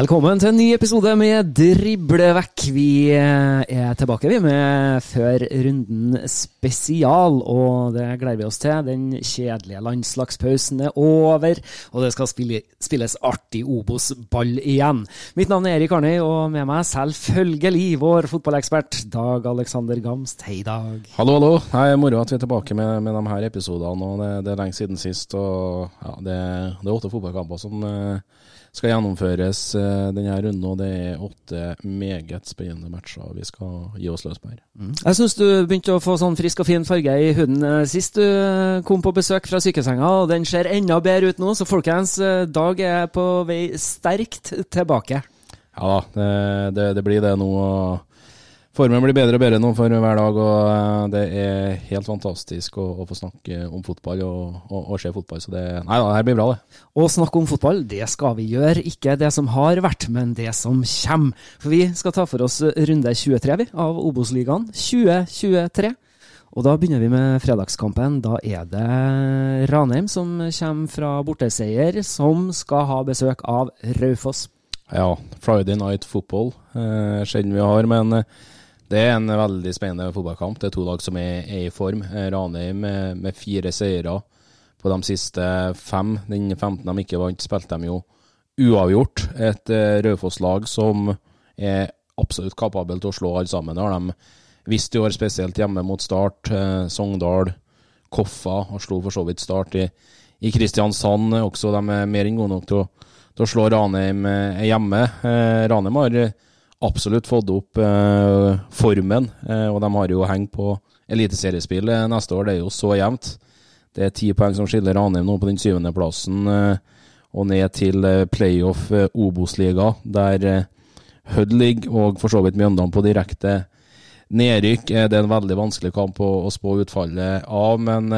Velkommen til en ny episode med Driblevekk. Vi eh, er tilbake vi med Før runden spesial, og det gleder vi oss til. Den kjedelige landslagspausen er over, og det skal spille, spilles artig Obos-ball igjen. Mitt navn er Erik Arnøy, og med meg selvfølgelig vår fotballekspert Dag Alexander Gamst. Hei, Dag. Hallo, hallo. Hei, Moro at vi er tilbake med, med de her episodene. Det, det er lenge siden sist. og ja, Det, det er åtte fotballkamper som eh, skal gjennomføres eh, denne runden. og Det er åtte meget spennende matcher vi skal gi oss løs på her. Jeg syns du begynte å få sånn frisk og fin farge i huden eh, sist du eh, kom på besøk fra sykesenga, og den ser enda bedre ut nå. Så folkens, Dag er på vei sterkt tilbake. Ja da, det, det, det blir det nå. og Formen blir bedre og bedre nå for hver dag, og eh, det er helt fantastisk å, å få snakke om fotball og, og, og se fotball. Så det, nei da, det her blir bra, det. Å snakke om fotball, det skal vi gjøre. Ikke det som har vært, men det som kommer. For vi skal ta for oss runde 23 vi, av Obos-ligaen 2023. Og da begynner vi med fredagskampen. Da er det Ranheim som kommer fra borteseier, som skal ha besøk av Raufoss. Ja, Friday Night Football, eh, sjelden vi har, men eh, det er en veldig spennende fotballkamp. Det er to lag som er, er i form. Eh, Ranheim med, med fire seire på de siste fem. Den 15 de ikke vant, spilte de jo uavgjort. Et uh, Raufoss-lag som er absolutt kapabel til å slå alle sammen. Det har de visst i år, spesielt hjemme mot Start. Uh, Sogndal, Koffa og slo for så vidt Start i, i Kristiansand også. De er mer enn gode nok til å, til å slå Ranheim hjemme. Uh, Ranheim har absolutt fått opp eh, formen, eh, og de har jo hengt på eliteseriespill eh, neste år. Det er jo så jevnt. Det er ti poeng som skiller Ranheim nå på den syvendeplassen, eh, og ned til eh, playoff eh, Obos-liga, der eh, Hødd ligger, og for så vidt Mjøndalen på direkte nedrykk. Det er en veldig vanskelig kamp å, å spå utfallet av, men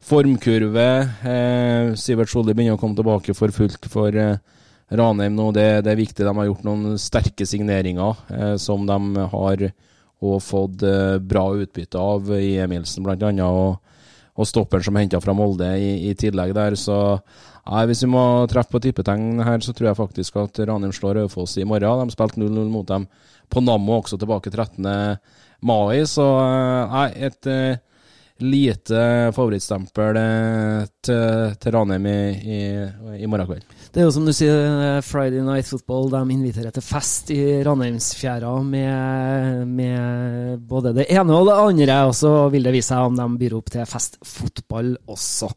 formkurve Sivert Solli begynner å komme tilbake for fullt for eh, Ranheim nå. Det, det er viktig. De har gjort noen sterke signeringer eh, som de har fått eh, bra utbytte av i Emilsen, annet. Og, og stopperen som henta fra Molde i, i tillegg der. Så nei, hvis vi må treffe på tippetegn her, så tror jeg faktisk at Ranheim slår Raufoss i morgen. De spilte 0-0 mot dem på Nammo også tilbake 13. mai. Så eh, nei, et eh, lite favorittstempel eh, til, til Ranheim i, i, i morgen kveld. Det er jo som du sier, Friday Night Football. De inviterer til fest i Ranheimsfjæra med, med både det ene og det andre. Og så vil det vise seg om de byr opp til festfotball også.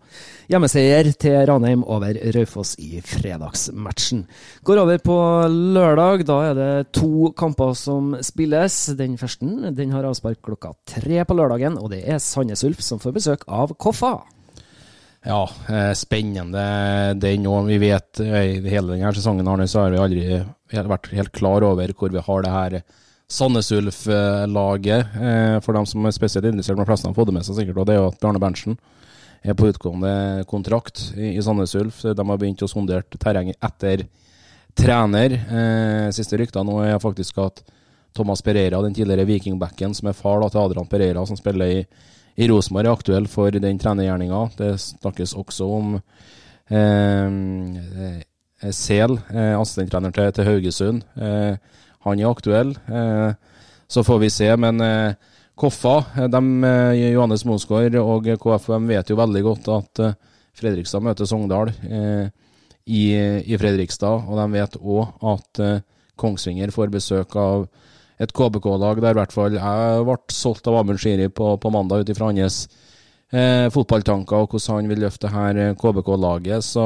Hjemmeseier til Ranheim over Raufoss i fredagsmatchen. Går over på lørdag. Da er det to kamper som spilles. Den første den har avspark klokka tre på lørdagen, og det er Sandnes Ulf som får besøk av Koffa. Ja, eh, spennende den òg. Vi vet eh, i hele denne sesongen Arne, så har vi aldri vært helt klar over hvor vi har det her Sandnes Ulf-laget. Eh, for dem som er spesielt interessert, med fleste har fått det med seg sikkert, og det er jo at Bjarne Berntsen er på utgående kontrakt i Sandnes Ulf. De har begynt å sondere terrenget etter trener. Siste rykta nå er faktisk at Thomas Pereira, den tidligere vikingbacken som er far da, til Adrian Pereira, som spiller i i Rosenborg er aktuell for den trenergjerninga. Det snakkes også om eh, Sel, eh, assistenttrener til, til, Haugesund. Eh, han er aktuell. Eh, så får vi se. Men eh, Koffa, eh, de, Johannes Mosgaard og KFUM vet jo veldig godt at Fredrikstad møter Sogndal i, i, Fredrikstad. Og de vet òg at Kongsvinger får besøk av et KBK-lag der i hvert fall jeg ble solgt av Amund Shiri på, på, mandag ut ifra hans eh, fotballtanker og hvordan han vil løfte her eh, KBK-laget. Så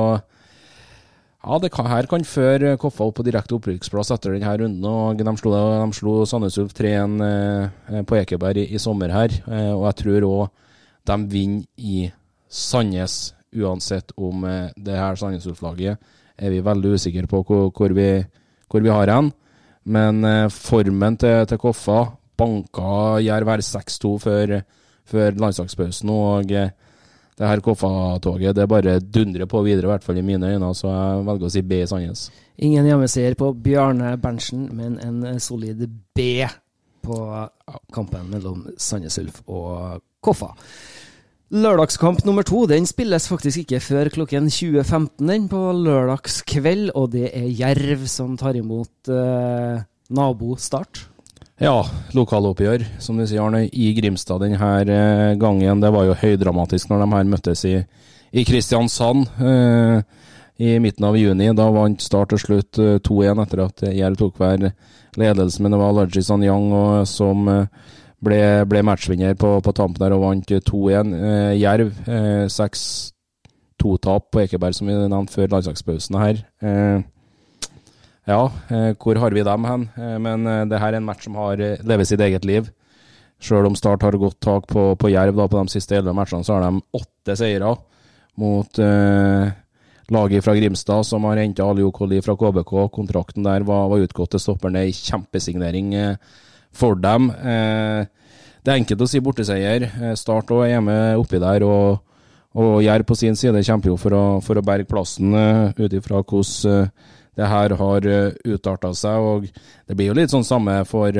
ja, det kan, her kan føre Koffa opp på direkte opprykksplass etter denne runden. og De slo, de slo Sandnes Ulf 3-1 eh, på Ekeberg i, i, sommer her. Eh, og jeg tror òg de vinner i Sandnes, uansett om eh, det her Sandnes Ulf-laget er vi veldig usikre på hvor, hvor, vi, hvor vi har hen. Men eh, formen til, til Koffa banka Jerv R6-2 før, før landslagspausen. Og eh, det her Koffa-toget det bare dundrer på videre, i hvert fall i mine øyne. Så jeg velger å si B i Sandnes. Ingen hjemmeseier på Bjarne Berntsen, men en eh, solid B på kampen mellom Sandnes Ulf og Koffa. Lørdagskamp nummer to den spilles faktisk ikke før klokken 20.15 den på lørdagskveld, og det er Jerv som tar imot eh, nabo Start. Ja, lokaloppgjør, som du sier Arne, i Grimstad denne eh, gangen. Det var jo høydramatisk når de her møttes i, i Kristiansand eh, i midten av juni. Da vant Start til slutt 2-1 eh, etter at Jerv tok hver ledelse, men det var Laji Sanyang som eh, ble, ble matchvinner på, på, tampen her og vant 2-1. Eh, Jerv eh, 6-2-tap på Ekeberg, som vi nevnte før landslagspausen her. Eh, ja, eh, hvor har vi dem hen? Eh, men eh, det her er en match som har levet sitt eget liv. Sjøl om Start har godt tak på, på Jerv da, på de siste elleve matchene, så har de åtte seire mot laget fra Grimstad, som har henta Ali Okoli fra KBK. Kontrakten der var, var utgått til stopperne. Ei kjempesignering. Eh, for dem. Eh, det er enkelt å si borteseier. Eh, Start òg er hjemme oppi der. og og Jerv på sin side kjemper jo for å, for å berge plassen uh, ut ifra hvordan det her har utarta seg. og Det blir jo litt sånn samme for,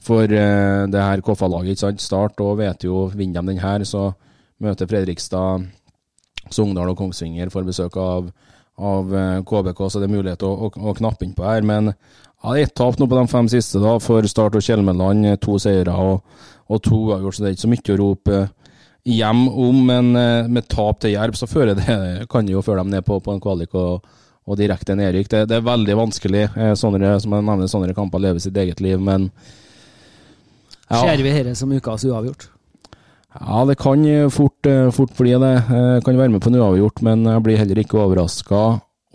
for det her KFA-laget. Start og vet jo, vinner de den her, så møter Fredrikstad, Sogndal og Kongsvinger for besøk av, av KBK, så det er mulighet å, å, å knappe inn på her. Men ja, Ett tap nå på de fem siste da, for Start og Kjelmeland. To seire og, og to uavgjort, så det er ikke så mye å rope hjem om. Men eh, med tap til Jerv, så fører det, kan det jo føre dem ned på, på en kvalik og, og direkte nedrykk. Det, det, er veldig vanskelig. Eh, sånne, som jeg nevner, sånne kamper lever sitt eget liv, men ja. Ser vi dette som ukas uavgjort? Ja, det kan fort, fort bli det. Jeg kan være med på en uavgjort, men jeg blir heller ikke overraska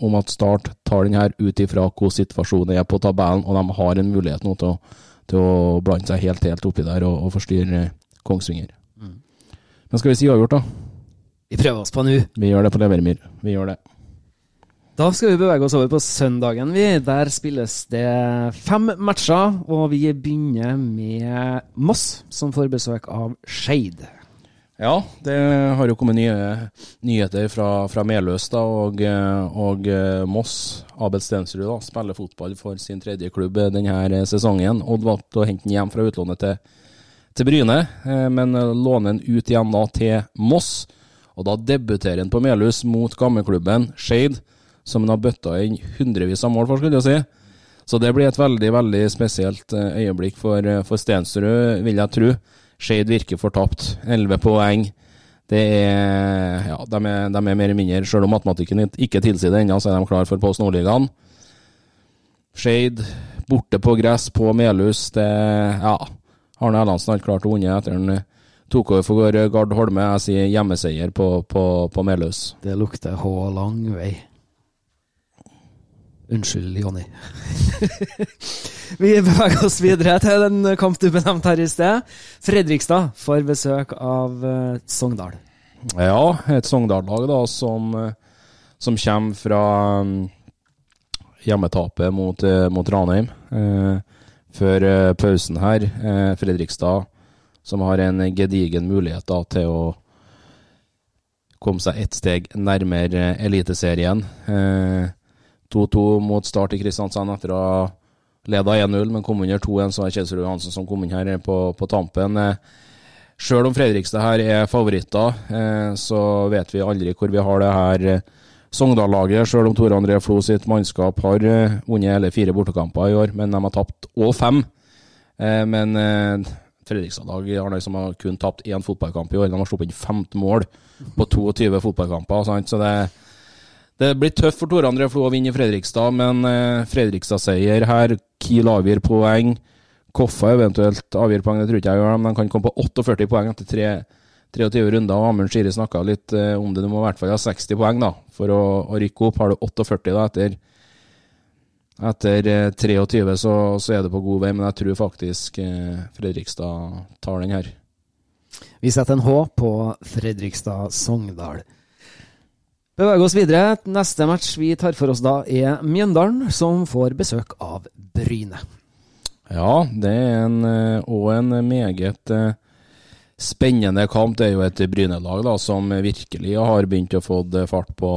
om at Start tar den her ut ifra hvordan situasjonen er på tabellen, og de har en mulighet nå til å, til å blande seg helt helt oppi der og, og forstyrre Kongsvinger. Mm. Men skal vi si avgjort, da? Vi prøver oss på nå. Vi gjør det på Levermyr. Vi gjør det. Da skal vi bevege oss over på søndagen. vi. Der spilles det fem matcher, og vi begynner med Moss, som får besøk av Skeid. Ja, det har jo kommet nye nyheter fra, fra Meløs da, og, og Moss. Abel Stensrud da, spiller fotball for sin tredje klubb denne sesongen. Odd valgte å hente ham hjem fra utlånet til, til Bryne, eh, men låner han ut igjen da til Moss. Og da debuterer han på Melhus mot gammelklubben Shade, som han har bøtta inn hundrevis av mål for, skulle jeg si. Så det blir et veldig veldig spesielt eh, øyeblikk for, for Stensrud, vil jeg tro. Skeid virker fortapt. 11 poeng. Det er Ja, de er, de er mer eller mindre Selv om matematikken ikke tilsier det ennå, så er de klar for Post Nordligaen. Skeid borte på gress på Melhus. Det Ja. Arne Erlandsen har klart å vinne etter han tok over for Gard Holme. Jeg sier hjemmeseier på, på, på Melhus. Det lukter H lang vei. Unnskyld, Jonny. Vi beveger oss videre til den kamp du benevnte her i sted. Fredrikstad får besøk av uh, Sogndal. Ja, et Sogndal-lag da som, uh, som kommer fra um, hjemmetapet mot, mot Ranheim før pausen her. Fredrikstad som har en gedigen mulighet da, til å komme seg ett steg nærmere Eliteserien. 2-2 mot start i Kristiansand etter å ha leda 1-0, men kom under 2-1. Så er Kjelsrud Johansen som kom inn her på, på tampen. Sjøl om Fredrikstad her er favoritter, så vet vi aldri hvor vi har det her Sogndal-laget. Sjøl om Tore André Flo sitt mannskap har vunnet hele fire bortekamper i år, men de har tapt all fem. Men Fredrikstad-lag har liksom kun tapt én fotballkamp i år. De har sluppet inn 15 mål på 22 fotballkamper. Sant? Så det, det blir tøft for Tore André Flo å vinne i Fredrikstad, men eh, Fredrikstad-seier her. Kiel avgir poeng. Koffa eventuelt avgir poeng, det tror ikke jeg gjør, men de kan komme på 48 poeng etter tre, 23 runder. og Amund Skiri snakka litt eh, om det. Du må i hvert fall ha 60 poeng da, for å, å rykke opp. Har du 48 da, etter etter 23 eh, så, så, er det på god vei, men jeg tror faktisk Fredrikstad tar den her. Vi setter en H på Fredrikstad-Sogndal. Beveger oss videre. Neste match vi tar for oss da, er Mjøndalen, som får besøk av Bryne. Ja, det er òg en, en, meget uh, spennende kamp. Det er jo et Bryne-lag som virkelig har begynt å få fart på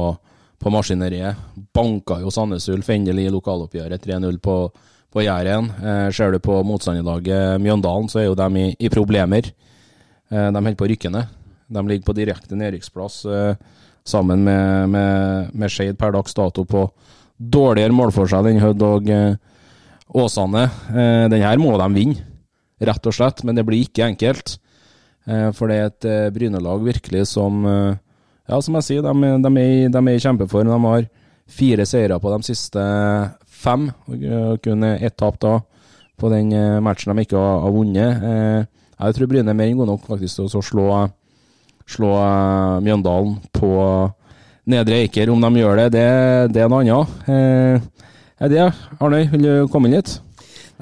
på maskineriet. Banka jo Sandnes Ulf endelig i lokaloppgjøret 3-0 på, på Jæren. Eh, ser du på motstanderlaget Mjøndalen, så er jo de i, i problemer. Eh, de holder på å rykke ned. De ligger på direkte nedrykksplass eh, sammen med, med, med Skeid per dags dato på dårligere målforskjell enn Hødd og eh, Åsane. Eh, den her må de vinne, rett og slett, men det blir ikke enkelt. Eh, for det er et eh, Bryne-lag virkelig som eh, ja, som jeg sier, de, de, er, de er i kjempeform. De har fire seire på de siste fem. Og kun ett tap da på den eh, matchen de ikke har, har vunnet. Eh, jeg tror Bryne er mer enn god nok faktisk til å slå, slå eh, Mjøndalen på Nedre Eiker. Om de gjør det, det, det er noe annet. Er det, Arnøy, vil du komme inn litt?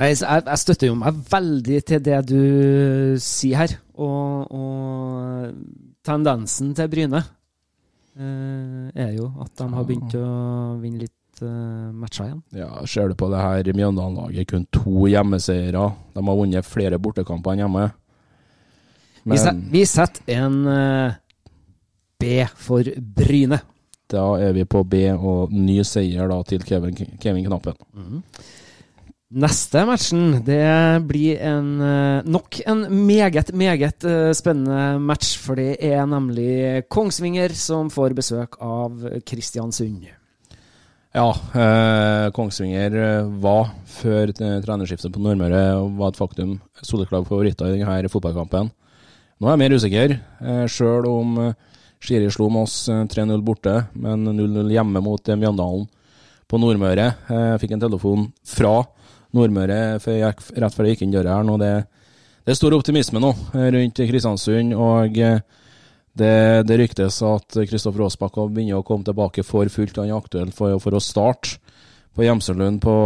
Nei, jeg, jeg, støtter jo meg veldig til det du sier her. Og, og tendensen til Bryne Eh, er jo at de har begynt å vinne litt matcher igjen. Ja, Ser du på det her Mjøndalen-laget, kun to hjemmeseiere. De har vunnet flere bortekamper enn hjemme. Men, vi, set, vi setter en uh, B for Bryne. Da er vi på B og ny seier da til Kevin, Kevin Knappen. Mm. Neste matchen det blir en, eh, nok en meget, meget eh, spennende match. For det er nemlig Kongsvinger som får besøk av Kristiansund. Ja, eh, Kongsvinger var før trenerskiftet på Nordmøre var et faktum soleklar favoritter i denne fotballkampen. Nå er jeg mer usikker, eh, sjøl om Skiri slo Moss 3-0 borte, men 0-0 hjemme mot Mjøndalen på Nordmøre. Jeg fikk en telefon fra Nordmøre rett før jeg gikk inn døra her. Det, det er stor optimisme nå eh, rundt Kristiansund. og eh, det, det ryktes at Kristoffer Aasbakk begynner å komme tilbake for fullt. Han er aktuell for, for å starte på Gjemselund på,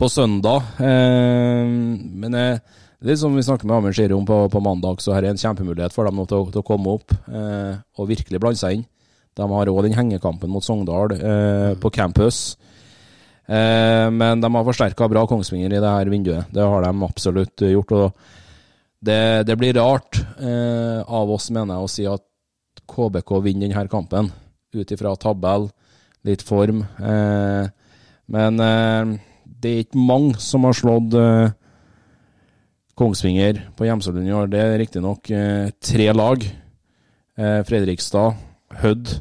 på søndag. Eh, men det, det som vi snakket med Amund om på, på, mandag, så her er en kjempemulighet for dem til, til å komme opp eh, og virkelig blande seg inn. De har òg den hengekampen mot Sogndal eh, på campus. Eh, men de har forsterka bra Kongsvinger i det her vinduet. Det har de absolutt gjort. og Det, det blir rart eh, av oss, mener jeg, å si at KBK vinner denne kampen. Ut ifra tabell, litt form. Eh, men det er ikke mange som har slått Kongsvinger på Hjemselund i år. Det er riktignok tre lag. Fredrikstad, Hødd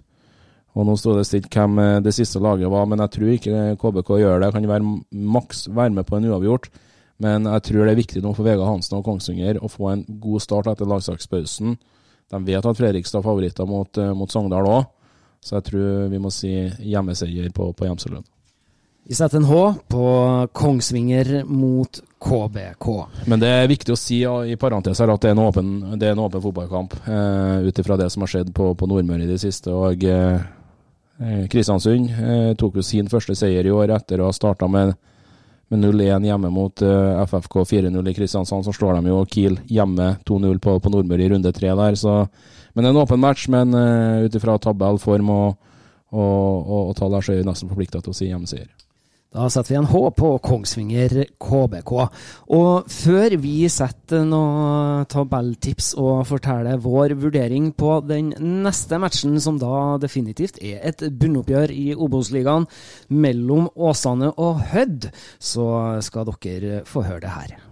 og Nå sto det stilt hvem eh, det siste laget var, men jeg tror ikke KBK gjør det. Kan være maks være med på en uavgjort. Men jeg tror det er viktig nå for Vega Hansen og Kongsvinger å få en god start etter lagsakspausen. De vet at Fredrikstad er favoritter mot, eh, mot Sogndal òg, så jeg tror vi må si hjemmeseier på, på Hjemselund. Vi setter en H på Kongsvinger mot KBK. Men det er viktig å si ja, i parentes her at det er en åpen, er en åpen fotballkamp, eh, ut ifra det som har skjedd på, på Nordmøre i det siste. og eh, Kristiansund eh, tok jo sin første seier i år etter å ha starta med med 0-1 hjemme mot eh, FFK 4-0 i Kristiansand, så slår de jo Kiel hjemme 2-0 på, på Nordmøre i runde tre der. Så, men en åpen match, men eh, ut ifra tabell, form og, og, og, og tall her, så er vi nesten forplikta til å si hjemmeseier. Da setter vi en H på Kongsvinger KBK. Og før vi setter noen tabelltips og forteller vår vurdering på den neste matchen, som da definitivt er et bunnoppgjør i Obos-ligaen mellom Åsane og Hødd, så skal dere få høre det her.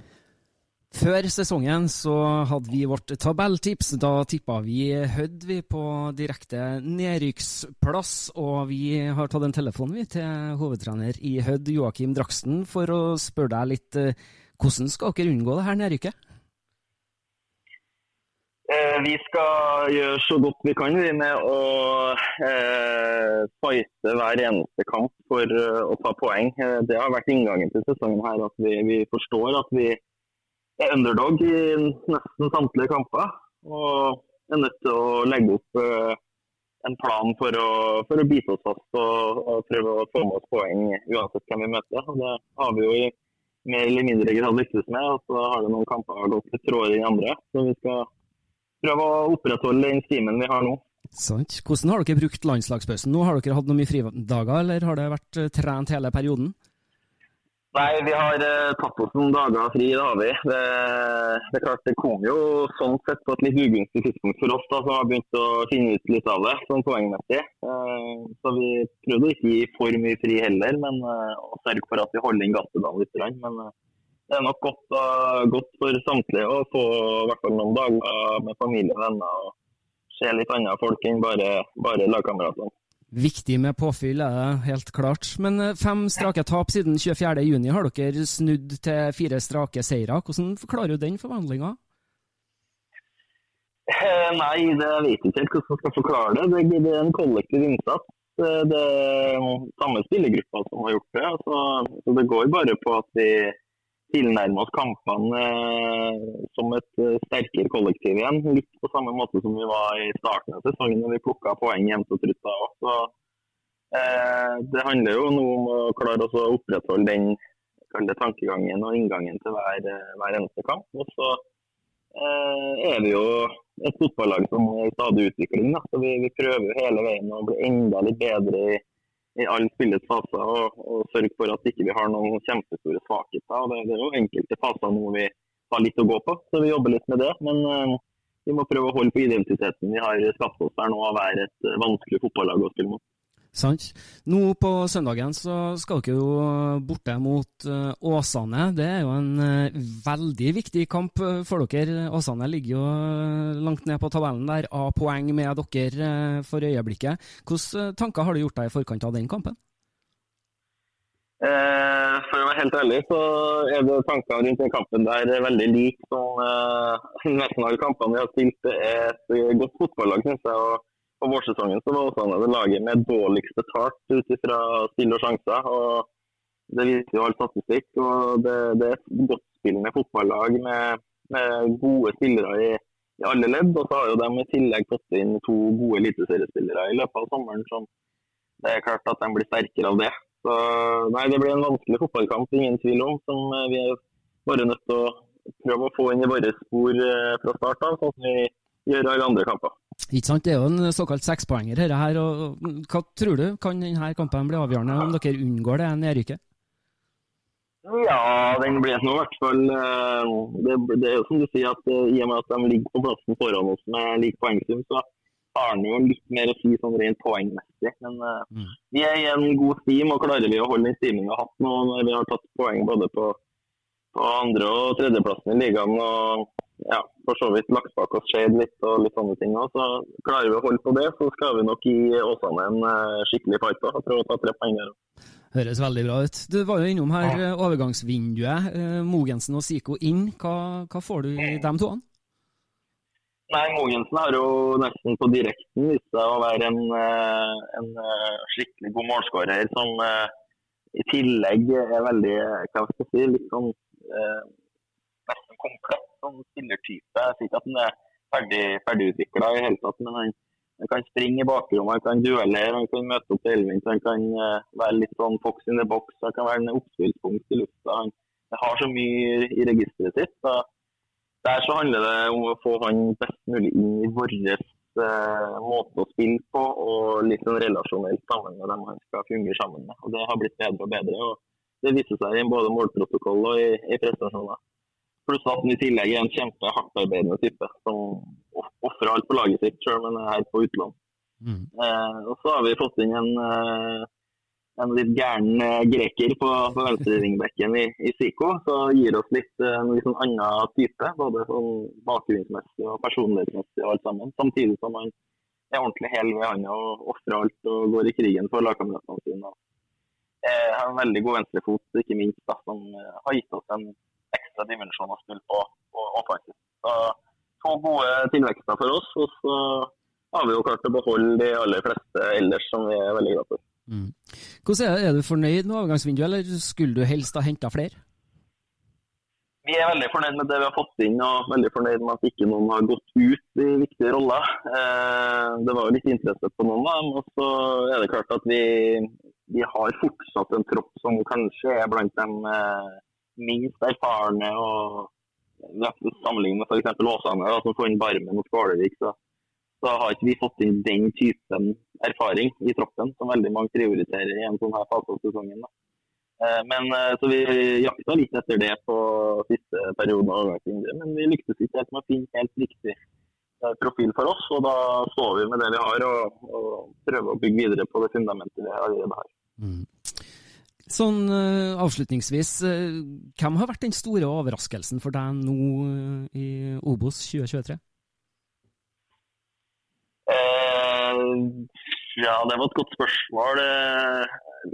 Før sesongen så hadde vi vårt tabelltips. Da tippa vi Hødd vi på direkte nedrykksplass. Og vi har tatt en telefon vi til hovedtrener i Hødd, Joakim Draksten, for å spørre deg litt eh, hvordan skal dere unngå det her nedrykket? Eh, vi skal gjøre så godt vi kan vi med å eh, fighte hver eneste kamp for uh, å ta poeng. Det har vært inngangen til sesongen her, at vi forstår at vi er underdog i nesten samtlige kamper. Og er nødt til å legge opp uh, en plan for å, for å, bite oss fast og, og, prøve å få med oss poeng uansett hvem vi møter. Og det har vi jo i mer eller mindre grad lyktes med. Og så har det noen kamper gått litt trådere enn andre. Så vi skal prøve å opprettholde den stimen vi har nå. Sant. Hvordan har dere brukt landslagspausen? Nå Har dere hatt noen mye fridager, eller har det vært eh, trent hele perioden? Nei, vi har eh, tatt oss noen dager fri, det har vi. Det, det, er klart, det kom jo sånn sett på et litt ugunstig tidspunkt for oss, da, som har begynt å finne ut litt av det, sånn poengmessig. Eh, så vi prøvde å ikke gi for mye fri heller, men eh, å sørge for at vi holder inn gasspedalen litt. Men eh, det er nok godt, godt, for samtlige å få i hvert fall noen dager med familie og venner og se litt andre folk enn bare, bare lagkameratene. Viktig med påfyll, er det helt klart. Men eh, fem strake tap siden 24.6 har dere snudd til fire strake seire. Hvordan forklarer du den forvandlinga? Eh, nei, det vet jeg ikke helt hvordan jeg skal forklare det. Det er en kollektiv innsats. Eh, det er samme spillergruppa som har gjort det. Altså, så det går bare på at vi tilnærme oss kampene eh, som et eh, sterkere kollektiv igjen. Litt på samme måte som vi var i starten av sesongen da vi plukka poeng jevnt og trutt. Eh, det handler jo nå om å klare å opprettholde den tankegangen og inngangen til hver, eh, hver eneste kamp. Og så eh, er vi jo et fotballag som er i stadig utvikling. Da. Så vi, vi prøver hele veien å bli enda litt bedre i i alle spillets faser og, og, sørge for at ikke vi ikke har noen kjempestore svakheter. Det, det, er jo enkelte faser nå vi har litt å gå på, så vi jobber litt med det. Men uh, vi må prøve å holde på identiteten vi har skapt oss der nå, av å være et vanskelig fotballag å spille mot. Sant. Nå på søndagen så skal dere jo borte mot uh, Åsane. Det er jo en uh, veldig viktig kamp uh, for dere. Åsane ligger jo langt ned på tabellen der av poeng med dere for øyeblikket. Hvilke tanker har du gjort deg i forkant av den kampen? Eh, for å være helt ærlig, så er det tankene rundt den kampen der veldig lik som nesten alle kampene vi har spilt. Det er et godt fotballag, syns jeg. og på vårsesongen så var Åsane det laget med dårligst betalt ut ifra spill og sjanser. og Det viser jo all statistikk. og Det, det er et godt spillende fotballag med, med gode spillere i, i, alle ledd. og Så har jo de i tillegg fått inn to gode eliteseriespillere i løpet av sommeren. som Det er klart at de blir sterkere av det. Så nei, Det blir en vanskelig fotballkamp, ingen tvil om. som Vi er bare nødt til å prøve å få inn i våre spor eh, fra start av, sånn som vi gjør alle andre kamper. Ikke sant, Det er jo en såkalt sekspoenger dette her. og Hva tror du, kan denne kampen bli avgjørende om dere unngår det nedrykket? Ja, den blir nå i hvert fall eh, det, det, er jo som du sier, at eh, i og med at de ligger på plassen foran oss med lik poengsum, så har han jo litt mer å si sånn rent poengmessig. Men uh, mm. vi er i en god stim, og klarer vi å holde den stimen vi har hatt nå når vi har tatt poeng både på, på andre- og tredjeplassen i ligaen. og ja, for så vidt lagt bak oss Shade litt og litt sånne ting. Så klarer vi å holde på det, så skal vi nok gi Åsane en uh, skikkelig fight og prøve å ta tre poeng her. Høres veldig bra ut. Du var jo innom her ja. overgangsvinduet. Mogensen og Siko inn. Hva, hva får du i de to? Nei, Mogensen har jo nesten på direkten vist seg å være en, en skikkelig god målskårer som i tillegg er veldig hva skal jeg si, litt sånn komplett sånn spillertype. Jeg sier ikke at han er ferdig, ferdigutvikla i hele tatt, men han, han, kan springe i bakrommet, han kan duellere, han kan møte opp til Elvin, han kan uh, være litt sånn fox in the box, han kan være en oppspillspunkt i lufta. Han, har så mye i registeret sitt. så Der så handler det om å få han best mulig inn i vår uh, måte å spille på, og litt sånn relasjonelt sammen med dem han skal fungere sammen med. Og Det har blitt bedre og bedre. og Det viser seg i både målprotokoll og i, i prestasjoner. Pluss at han i tillegg er en kjempehardtarbeidende type som ofrer alt på laget sitt, selv om han er her på utlån. Mm. Eh, og så har vi fått inn en, eh, en litt gæren eh, greker på, på venstrevingbekken i, i Zico. Så gir oss litt, eh, en litt sånn annen type, både sånn bakgrunnsmessig og personlighetsmessig og alt sammen. Samtidig som han er ordentlig hel ved handa og ofrer alt og går i krigen for lagkameratene sine. Eh, har en veldig god venstrefot, ikke minst, da, som har gitt oss en ekstra dimensjon å spille på, på offensivt. To gode tilvekster for oss, og så har vi jo klart å beholde de aller fleste ellers, som vi er veldig glad for. Mm. Hvordan er, det, er du fornøyd med overgangsvinduet, eller skulle du helst ha henta flere? Vi er veldig fornøyd med det vi har fått inn, og veldig fornøyd med at ikke noen har gått ut i viktige roller. Eh, det var jo litt interesse på noen av dem. Og så er det klart at vi, vi har fortsatt en tropp som kanskje er blant dem eh, minst erfarne. og Sammenlignet med f.eks. Åsane, som inn Barmen mot Skålevik, så, så, har ikke vi fått inn den typen erfaring i troppen som veldig mange prioriterer i en sånn her fase av sesongen. Eh, men eh, så Vi jakta litt etter det på siste periode, men vi lyktes ikke helt med å finne helt riktig eh, profil for oss. og Da står vi med det vi har og, og prøver å bygge videre på det fundamentet vi allerede har. Mm. Sånn uh, avslutningsvis, uh, hvem har vært den store overraskelsen for deg nå uh, i Obos 2023? ja, det var et godt spørsmål.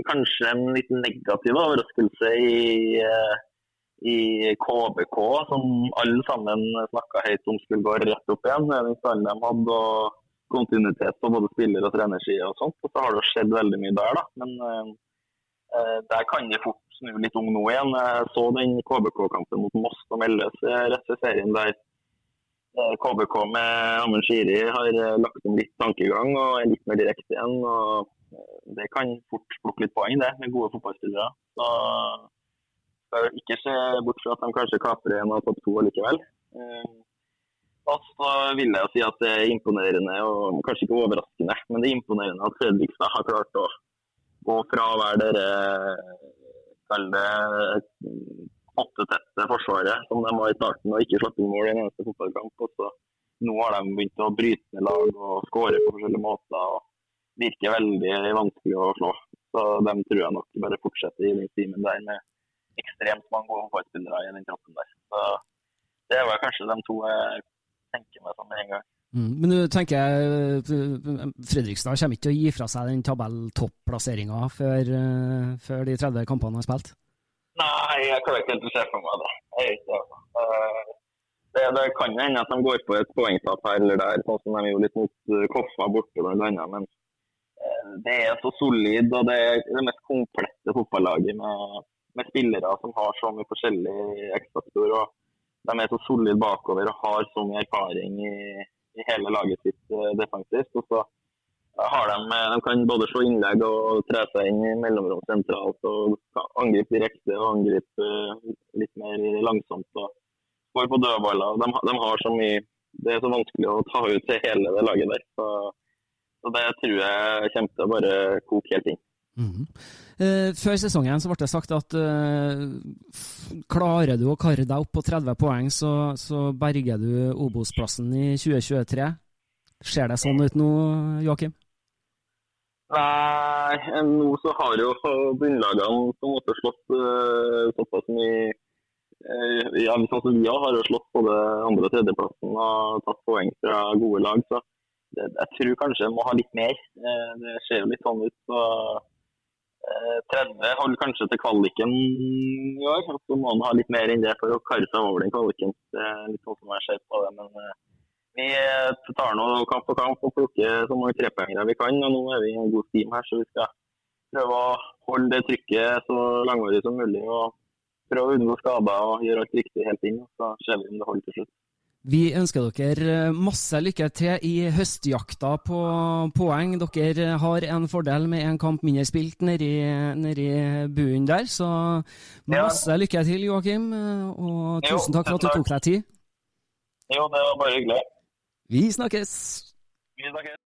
kanskje en litt negativ overraskelse i, i KBK, som alle sammen snakka høyt om skulle gå rett opp igjen. Den stallen de hadde, og kontinuitet på både spiller- og trenersida og sånt. Og så har det skjedd veldig mye der, da. Men Eh, der kan det fort snu litt om nå igjen. Jeg så den KBK-kampen mot Moss som meldes rett ved serien der KBK eh, med Amund Shiri har eh, lagt om litt tankegang og er litt mer direkte igjen. og Det kan fort plukke litt poeng, det, med gode fotballspillere. Så skal ikke se bort fra at de kanskje kaprer en av topp to likevel. Og så vil jeg si at det er imponerende, og kanskje ikke overraskende, men det er imponerende at Fredrikstad har klart å gå fra å være det åttetette forsvaret som de var i starten og ikke slapp inn mål i en eneste fotballkamp. Og så nå har de begynt å bryte ned lag og skåre på forskjellige måter. og Virker veldig vanskelig å slå. Så de tror jeg nok bare fortsetter i den timen der med ekstremt mange gode fotballspillere i den kroppen der. Så det var kanskje de to jeg tenker meg som med en gang. Mm, men du tenker jeg Fredrikstad kommer ikke til å gi fra seg den tabelltopplasseringa før, uh, før de 30 kampene har spilt? Nei, jeg klarer ikke helt å se for meg det. Uh, det, det kan hende at de går på et poengtap her eller der, sånn som de gjorde litt mot Koffa borte bl.a. Men det er så solid, og det er det mest komplette fotballaget med, med spillere som har så mye forskjellig X-faktor. De er så solide bakover og har så mye erfaring i hele laget sitt eh, defensivt. Og så har de, eh, de kan både slå innlegg og tre seg inn i mellomrom sentralt og angripe direkte og angripe eh, litt mer langsomt. og Går på dødballer. De, de, har så mye Det er så vanskelig å ta ut til hele det laget der. Så, så det tror jeg kommer til å bare koke helt inn. Mm. Uh, før sesongen så ble det sagt at uh, klarer du å karre deg opp på 30 poeng, så, så berger du Obos-plassen i 2023. Ser det sånn ut nå, Joakim? Nei, nå så har jo bunnlagene på en måte slått uh, såpass mye ja, vi har jo slått både andre- og tredjeplassen og tatt poeng fra gode lag. så det, Jeg tror kanskje jeg må ha litt mer. Det ser jo litt sånn ut. så 30 holder kanskje til kvaliken i år. Så må han ha litt mer enn det for å karre seg over den kvaliken. Litt sånn som jeg ser på det. Men eh, vi tar nå kamp for kamp og plukker så mange trepoengere vi kan. og Nå er vi i en god team her, så vi skal prøve å holde det trykket så langvarig som mulig. og Prøve å unngå skader og gjøre alt riktig helt inn. Så ser vi om det holder til slutt. Vi ønsker dere masse lykke til i høstjakta på poeng. Dere har en fordel med en kamp mindre spilt nedi, nedi buen der, så masse ja. lykke til, Joakim. Og tusen takk for at du tok deg tid. Jo, det var bare hyggelig. Vi snakkes. Vi snakkes.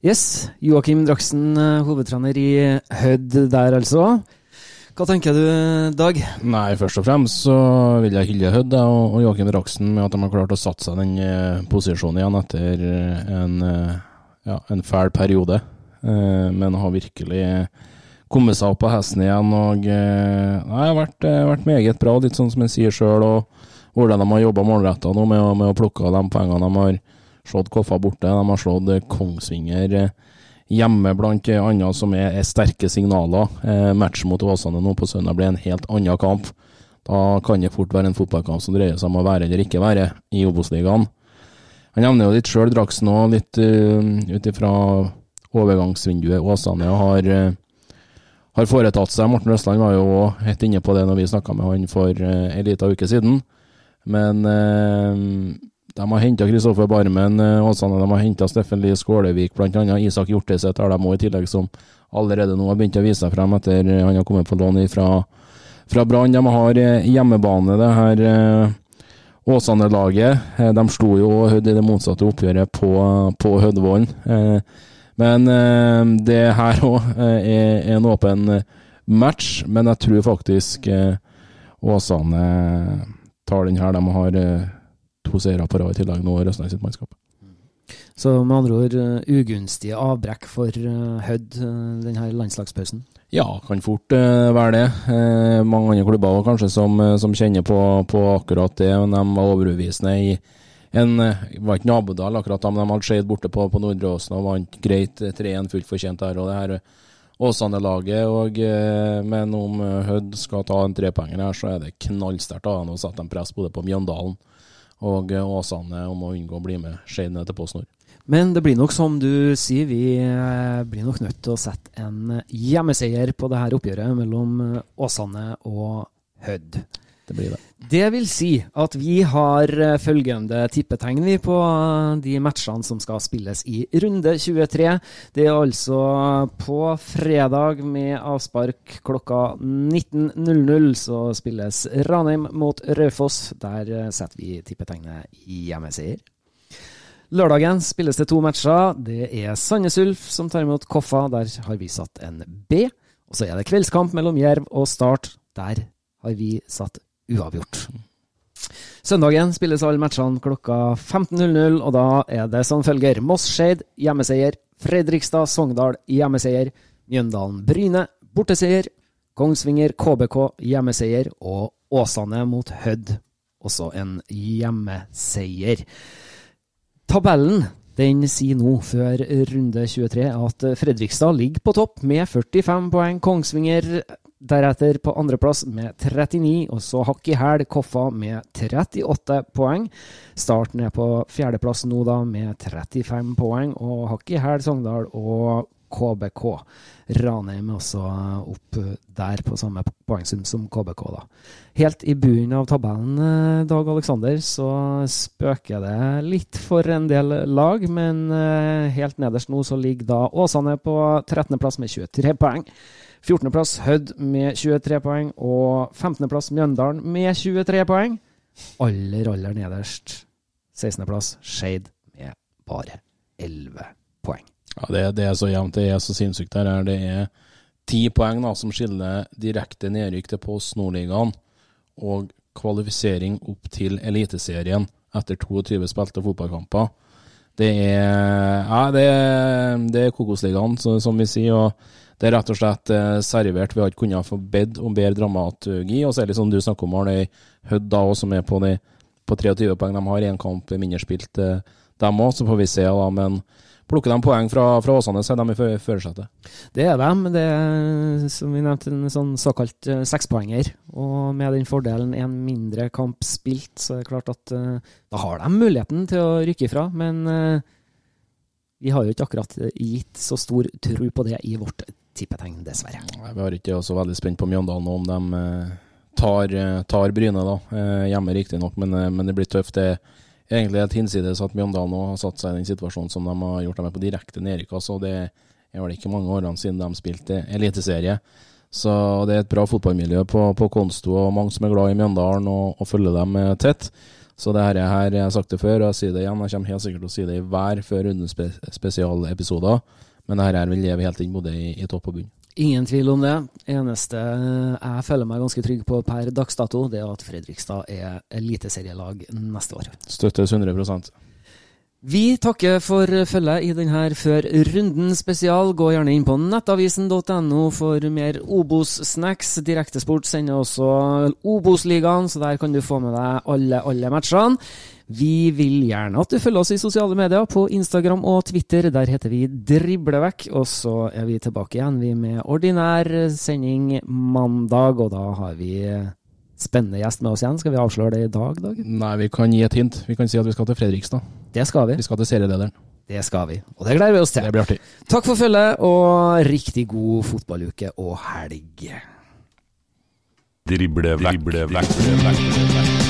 Yes, Joakim Draksen, hovedtrener i Hødd der altså. Hva tenker du, Dag? Nei, Først og fremst så vil jeg hylle Hødd og, og Joakim Draksen med at de har klart å satse seg den uh, posisjonen igjen etter en, uh, ja, en fæl periode. Men har virkelig kommet seg opp på hesten igjen. og Det har vært, vært, meget bra, litt sånn som jeg sier sjøl. Hvordan de har jobba målretta nå med, med, å plukke av de pengene de har slått Koffa borte. De har slått Kongsvinger hjemme, blant andre, som er, er sterke signaler. Eh, matchen mot Åsane nå på søndag blir en helt annen kamp. Da kan det fort være en fotballkamp som dreier seg om å være eller ikke være i Obos-ligaen. Han nevner jo litt sjøl, Draksen òg, litt uh, ut ifra overgangsvinduet Åsane har, uh, har foretatt seg. Morten Østland var jo òg helt inne på det når vi snakka med han for uh, en liten uke siden. Men uh, de har henta Kristoffer Barmen eh, Åsane, de har henta Steffen Lie Skålevik, bl.a. Isak Hjorteset har de òg, i tillegg, som allerede nå har begynt å vise seg frem etter eh, han har kommet på lån fra, fra Brann. De har eh, hjemmebane, det her Åsane-laget. De slo jo i det motsatte oppgjøret på, på Hødvollen. Men det her òg er en åpen match, men jeg tror faktisk Åsane tar den her. De har to seire på rad i tillegg nå, Røsnes sitt mannskap. Så med andre ord uh, ugunstige avbrekk for uh, Hødd uh, denne landslagspausen? Ja, kan fort uh, være det. mange andre klubber var kanskje som, som kjenner på, på, akkurat det, men de var overbevisende i en var ikke nabodal akkurat da, men de hadde Skeid borte på, på Nordre Åsen og vant greit 3-1 fullt fortjent der. og det her Åsane-laget, og Men om Hødd skal ta en trepoenger her, så er det knallsterkt av ham å sette en press både på Mjøndalen og Åsane om å unngå å bli med Skeid ned til PostNord. Men det blir nok som du sier, vi eh, blir nok nødt til å sette en hjemmeseier på dette oppgjøret mellom eh, Åsane og Hødd. Det blir det. Det vil si at vi har eh, følgende tippetegn på de matchene som skal spilles i runde 23. Det er altså på fredag med avspark klokka 19.00 så spilles Ranheim mot Raufoss. Der eh, setter vi tippetegnet hjemmeseier. Lørdagen spilles det to matcher. Det er Sandnes Ulf som tar imot Koffa. Der har vi satt en B. Og så er det kveldskamp mellom Jerv og Start. Der har vi satt uavgjort. Søndagen spilles alle matchene klokka 15.00, og da er det som følger Moss-Skeid hjemmeseier, Fredrikstad-Sogndal hjemmeseier, Mjøndalen-Bryne borteseier, Kongsvinger KBK hjemmeseier og Åsane mot Hødd også en hjemmeseier. Tabellen den sier nå, før runde 23, at Fredrikstad ligger på topp med 45 poeng. Kongsvinger deretter på andreplass med 39, og så hakk i hæl Koffa med 38 poeng. Starten er på fjerdeplass nå, da, med 35 poeng, og hakk i hæl Sogndal og KBK. Ranheim er også opp der på samme poengsum som KBK. da. Helt i bunnen av tabellen, eh, Dag Aleksander, så spøker det litt for en del lag. Men eh, helt nederst nå så ligger da Åsane på 13.-plass med 23 poeng. 14.-plass Hødd med 23 poeng, og 15.-plass Mjøndalen med 23 poeng. Aller, aller nederst 16.-plass Skeid med bare 11 poeng. Ja, det, det, er så jevnt. Det er så sinnssykt her. Det er ti poeng da, som skiller direkte nedrykk til Post Nordligaen og kvalifisering opp til Eliteserien etter 22 spilte fotballkamper. Det er, ja, det er, det er Kokosligaen, som vi sier. og Det er rett og slett eh, servert. Vi har ikke kunnet få bedt om bedre dramaturgi. Og så er det sånn du snakker om, Arne Hødd, da, som er på, de, på 23 poeng. De har én kamp mindre spilt, eh, dem òg. Så får vi se, da. Men Plukker de poeng fra, fra Åsane, så er de i førersetet. Det er de. Det er som vi nevnte, en sånn såkalt uh, sekspoenger. Og med den fordelen en mindre kamp spilt, så er det klart at uh, da har de muligheten til å rykke ifra. Men uh, vi har jo ikke akkurat gitt så stor tro på det i vårt tippetegn, dessverre. Vi har ikke også veldig spent på Mjøndalen nå, om de tar, tar Bryne, da. Hjemme riktignok, men, men det blir tøft. det er egentlig helt hinsides at Mjøndalen nå har satt seg i den situasjonen som de har gjort. dem på direkte nedrykk. Altså, det er vel ikke mange årene siden de spilte eliteserie. Så det er et bra fotballmiljø på, på Konsto, og mange som er glad i Mjøndalen og, og følger dem eh, tett. Så det her, her jeg har sagt det før, og jeg sier det igjen. Jeg kommer helt sikkert til å si det i hver før rundens spesialepisoder. Men det her vil leve helt inn både i, i topp og bunn. Ingen tvil om det. Eneste jeg føler meg ganske trygg på per dags dato, det er at Fredrikstad er eliteserielag neste år. Støttes 100% vi takker for følget i denne Før runden spesial. Gå gjerne inn på nettavisen.no for mer Obos-snacks. Direktesport sender også Obos-ligaen, så der kan du få med deg alle, alle matchene. Vi vil gjerne at du følger oss i sosiale medier, på Instagram og Twitter. Der heter vi Driblevekk. Og så er vi tilbake igjen vi med ordinær sending mandag, og da har vi spennende gjest med oss igjen. Skal vi avsløre det i dag, Dag? Nei, vi kan gi et hint. Vi kan si at vi skal til Fredrikstad. Det skal vi. Vi skal til serielederen. Det skal vi, og det gleder vi oss til. Det blir artig. Takk for følget, og riktig god fotballuke og helg. Drible vekk, drible vekk, drible vekk.